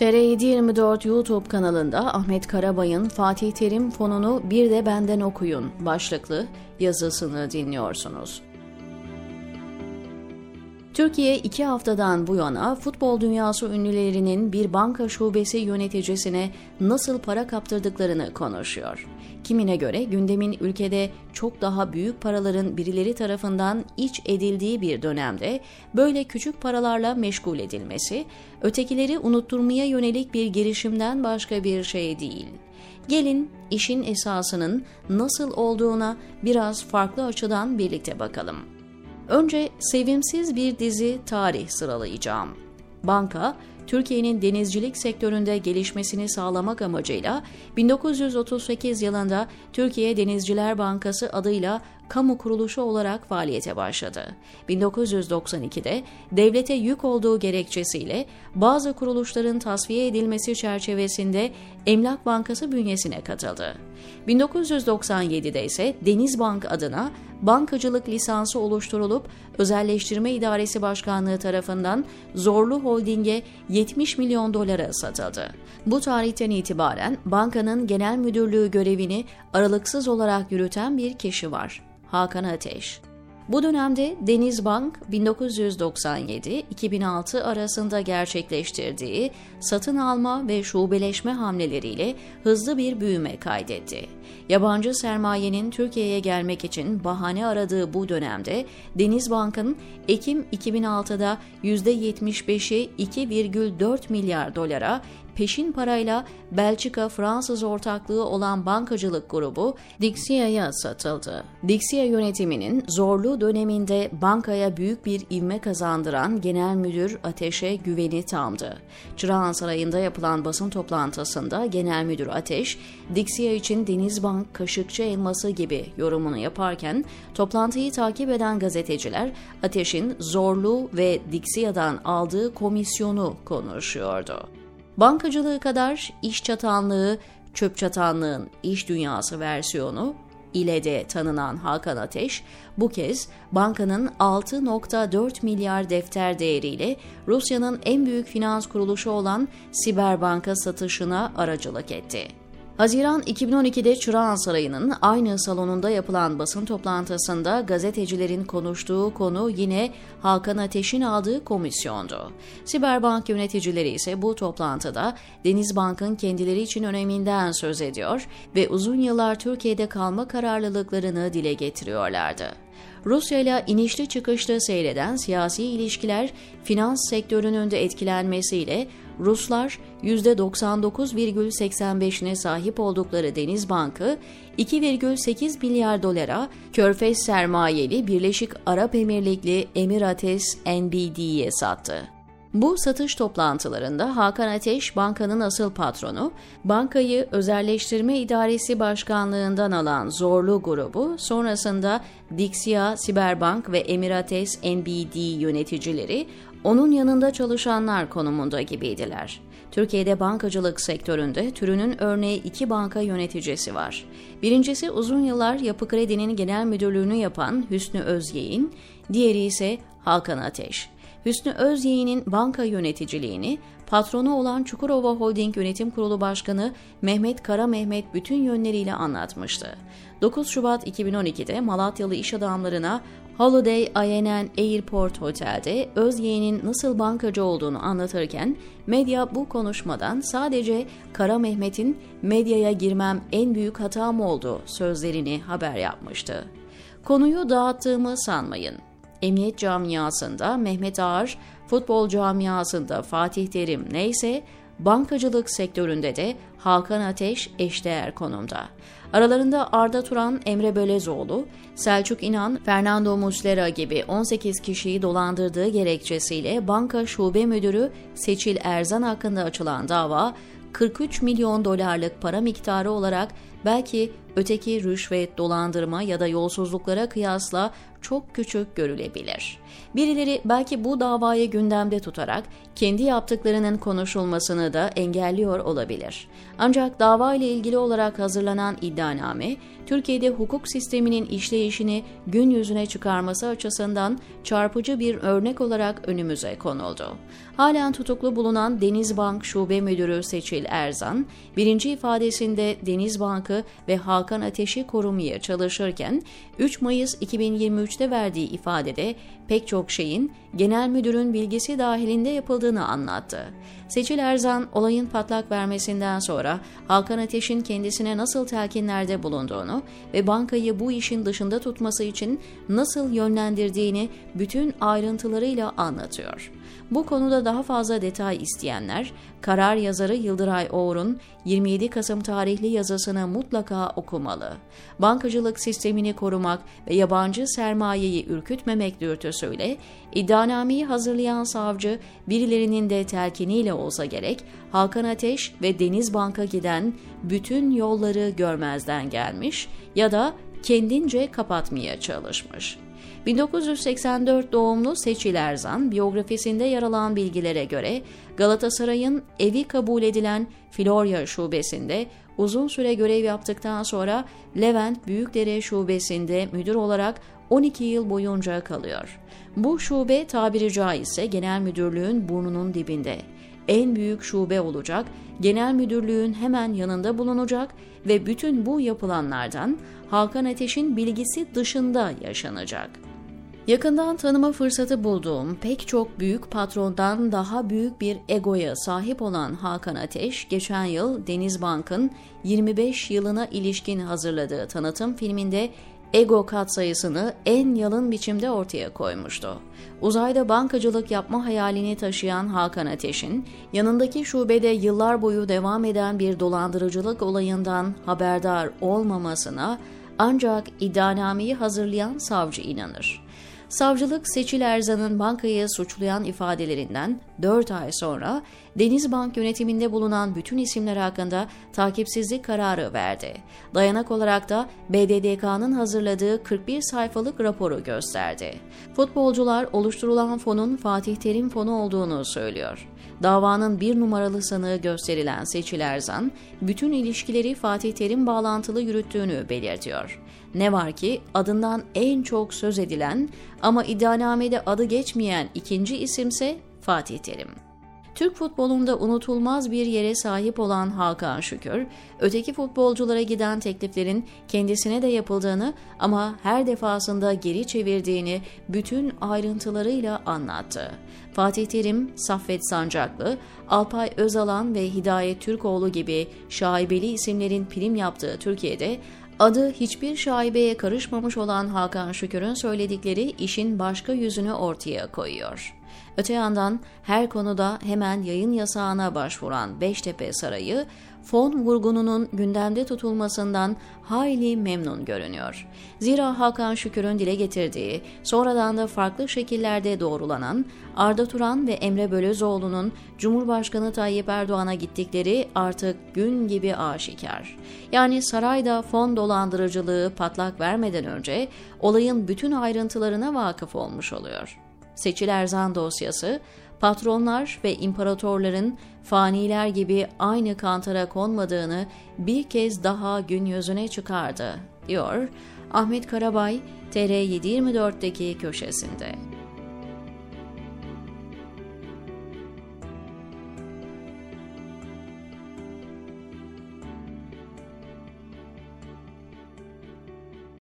TR724 YouTube kanalında Ahmet Karabay'ın Fatih Terim fonunu bir de benden okuyun başlıklı yazısını dinliyorsunuz. Türkiye iki haftadan bu yana futbol dünyası ünlülerinin bir banka şubesi yöneticisine nasıl para kaptırdıklarını konuşuyor. Kimine göre gündemin ülkede çok daha büyük paraların birileri tarafından iç edildiği bir dönemde böyle küçük paralarla meşgul edilmesi, ötekileri unutturmaya yönelik bir girişimden başka bir şey değil. Gelin işin esasının nasıl olduğuna biraz farklı açıdan birlikte bakalım. Önce sevimsiz bir dizi tarih sıralayacağım. Banka, Türkiye'nin denizcilik sektöründe gelişmesini sağlamak amacıyla 1938 yılında Türkiye Denizciler Bankası adıyla kamu kuruluşu olarak faaliyete başladı. 1992'de devlete yük olduğu gerekçesiyle bazı kuruluşların tasfiye edilmesi çerçevesinde Emlak Bankası bünyesine katıldı. 1997'de ise Denizbank adına bankacılık lisansı oluşturulup Özelleştirme İdaresi Başkanlığı tarafından Zorlu Holding'e 70 milyon dolara satıldı. Bu tarihten itibaren bankanın genel müdürlüğü görevini aralıksız olarak yürüten bir kişi var. Hakan Ateş. Bu dönemde Denizbank 1997-2006 arasında gerçekleştirdiği satın alma ve şubeleşme hamleleriyle hızlı bir büyüme kaydetti. Yabancı sermayenin Türkiye'ye gelmek için bahane aradığı bu dönemde Denizbank'ın Ekim 2006'da %75'i 2,4 milyar dolara, peşin parayla Belçika-Fransız ortaklığı olan bankacılık grubu Dixia'ya satıldı. Dixia yönetiminin zorlu döneminde bankaya büyük bir ivme kazandıran Genel Müdür Ateş'e güveni tamdı. Çırağan Sarayı'nda yapılan basın toplantısında Genel Müdür Ateş, Dixia için Denizbank kaşıkçı elması gibi yorumunu yaparken toplantıyı takip eden gazeteciler Ateş'in zorlu ve Dixia'dan aldığı komisyonu konuşuyordu. Bankacılığı kadar iş çatanlığı, çöp çatanlığın iş dünyası versiyonu ile de tanınan Hakan Ateş, bu kez bankanın 6.4 milyar defter değeriyle Rusya'nın en büyük finans kuruluşu olan Siberbank'a satışına aracılık etti. Haziran 2012'de Çırağan Sarayı'nın aynı salonunda yapılan basın toplantısında gazetecilerin konuştuğu konu yine Hakan Ateş'in aldığı komisyondu. Siberbank yöneticileri ise bu toplantıda Denizbank'ın kendileri için öneminden söz ediyor ve uzun yıllar Türkiye'de kalma kararlılıklarını dile getiriyorlardı. Rusya ile inişli çıkışlı seyreden siyasi ilişkiler finans sektörünün de etkilenmesiyle Ruslar %99,85'ine sahip oldukları Deniz Bankı 2,8 milyar dolara Körfez sermayeli Birleşik Arap Emirlikli Emirates NBD'ye sattı. Bu satış toplantılarında Hakan Ateş bankanın asıl patronu, bankayı özelleştirme idaresi başkanlığından alan Zorlu grubu, sonrasında Dixia, Siberbank ve Emirates NBD yöneticileri onun yanında çalışanlar konumunda gibiydiler. Türkiye'de bankacılık sektöründe türünün örneği iki banka yöneticisi var. Birincisi uzun yıllar Yapı Kredi'nin genel müdürlüğünü yapan Hüsnü Özyeğin, diğeri ise Hakan Ateş. Hüsnü Özyeğin'in banka yöneticiliğini patronu olan Çukurova Holding Yönetim Kurulu Başkanı Mehmet Kara Mehmet bütün yönleriyle anlatmıştı. 9 Şubat 2012'de Malatyalı iş adamlarına Holiday INN Airport Hotel'de Özyeğin'in nasıl bankacı olduğunu anlatırken medya bu konuşmadan sadece Kara Mehmet'in medyaya girmem en büyük hatam oldu sözlerini haber yapmıştı. Konuyu dağıttığımı sanmayın. Emniyet camiasında Mehmet Ağar, futbol camiasında Fatih Terim neyse bankacılık sektöründe de Hakan Ateş eşdeğer konumda. Aralarında Arda Turan, Emre Bölezoğlu, Selçuk İnan, Fernando Muslera gibi 18 kişiyi dolandırdığı gerekçesiyle banka şube müdürü Seçil Erzan hakkında açılan dava 43 milyon dolarlık para miktarı olarak belki öteki rüşvet, dolandırma ya da yolsuzluklara kıyasla çok küçük görülebilir. Birileri belki bu davayı gündemde tutarak kendi yaptıklarının konuşulmasını da engelliyor olabilir. Ancak dava ile ilgili olarak hazırlanan iddianame, Türkiye'de hukuk sisteminin işleyişini gün yüzüne çıkarması açısından çarpıcı bir örnek olarak önümüze konuldu. Halen tutuklu bulunan Denizbank Şube Müdürü Seçil Erzan, birinci ifadesinde Denizbank'ı ve Hakan Ateş'i korumaya çalışırken 3 Mayıs 2023'te verdiği ifadede pek çok şeyin genel müdürün bilgisi dahilinde yapıldığını anlattı. Seçil Erzan olayın patlak vermesinden sonra Hakan Ateş'in kendisine nasıl telkinlerde bulunduğunu ve bankayı bu işin dışında tutması için nasıl yönlendirdiğini bütün ayrıntılarıyla anlatıyor. Bu konuda daha fazla detay isteyenler, karar yazarı Yıldıray Oğur'un 27 Kasım tarihli yazısını mutlaka okumalı. Bankacılık sistemini korumak ve yabancı sermayeyi ürkütmemek dürtüsüyle iddianameyi hazırlayan savcı birilerinin de telkiniyle olsa gerek Hakan Ateş ve Deniz Bank'a giden bütün yolları görmezden gelmiş ya da kendince kapatmaya çalışmış. 1984 doğumlu Seçil Erzan biyografisinde yer alan bilgilere göre Galatasaray'ın evi kabul edilen Florya şubesinde uzun süre görev yaptıktan sonra Levent Büyükdere şubesinde müdür olarak 12 yıl boyunca kalıyor. Bu şube tabiri caizse genel müdürlüğün burnunun dibinde. En büyük şube olacak, genel müdürlüğün hemen yanında bulunacak ve bütün bu yapılanlardan Hakan Ateş'in bilgisi dışında yaşanacak. Yakından tanıma fırsatı bulduğum pek çok büyük patrondan daha büyük bir egoya sahip olan Hakan Ateş, geçen yıl Denizbank'ın 25 yılına ilişkin hazırladığı tanıtım filminde ego katsayısını en yalın biçimde ortaya koymuştu. Uzayda bankacılık yapma hayalini taşıyan Hakan Ateş'in yanındaki şubede yıllar boyu devam eden bir dolandırıcılık olayından haberdar olmamasına ancak iddianameyi hazırlayan savcı inanır. Savcılık Seçil Erzan'ın bankayı suçlayan ifadelerinden 4 ay sonra Denizbank yönetiminde bulunan bütün isimler hakkında takipsizlik kararı verdi. Dayanak olarak da BDDK'nın hazırladığı 41 sayfalık raporu gösterdi. Futbolcular oluşturulan fonun Fatih Terim fonu olduğunu söylüyor. Davanın bir numaralı sanığı gösterilen Seçil Erzan, bütün ilişkileri Fatih Terim bağlantılı yürüttüğünü belirtiyor. Ne var ki adından en çok söz edilen ama iddianamede adı geçmeyen ikinci isimse Fatih Terim. Türk futbolunda unutulmaz bir yere sahip olan Hakan Şükür, öteki futbolculara giden tekliflerin kendisine de yapıldığını ama her defasında geri çevirdiğini bütün ayrıntılarıyla anlattı. Fatih Terim, Saffet Sancaklı, Alpay Özalan ve Hidayet Türkoğlu gibi şaibeli isimlerin prim yaptığı Türkiye'de Adı hiçbir şaibeye karışmamış olan Hakan Şükür'ün söyledikleri işin başka yüzünü ortaya koyuyor. Öte yandan her konuda hemen yayın yasağına başvuran Beştepe Sarayı, fon vurgununun gündemde tutulmasından hayli memnun görünüyor. Zira Hakan Şükür'ün dile getirdiği, sonradan da farklı şekillerde doğrulanan Arda Turan ve Emre Bölözoğlu'nun Cumhurbaşkanı Tayyip Erdoğan'a gittikleri artık gün gibi aşikar. Yani sarayda fon dolandırıcılığı patlak vermeden önce olayın bütün ayrıntılarına vakıf olmuş oluyor. Seçil Erzan dosyası, patronlar ve imparatorların faniler gibi aynı kantara konmadığını bir kez daha gün yüzüne çıkardı, diyor Ahmet Karabay TR724'deki köşesinde.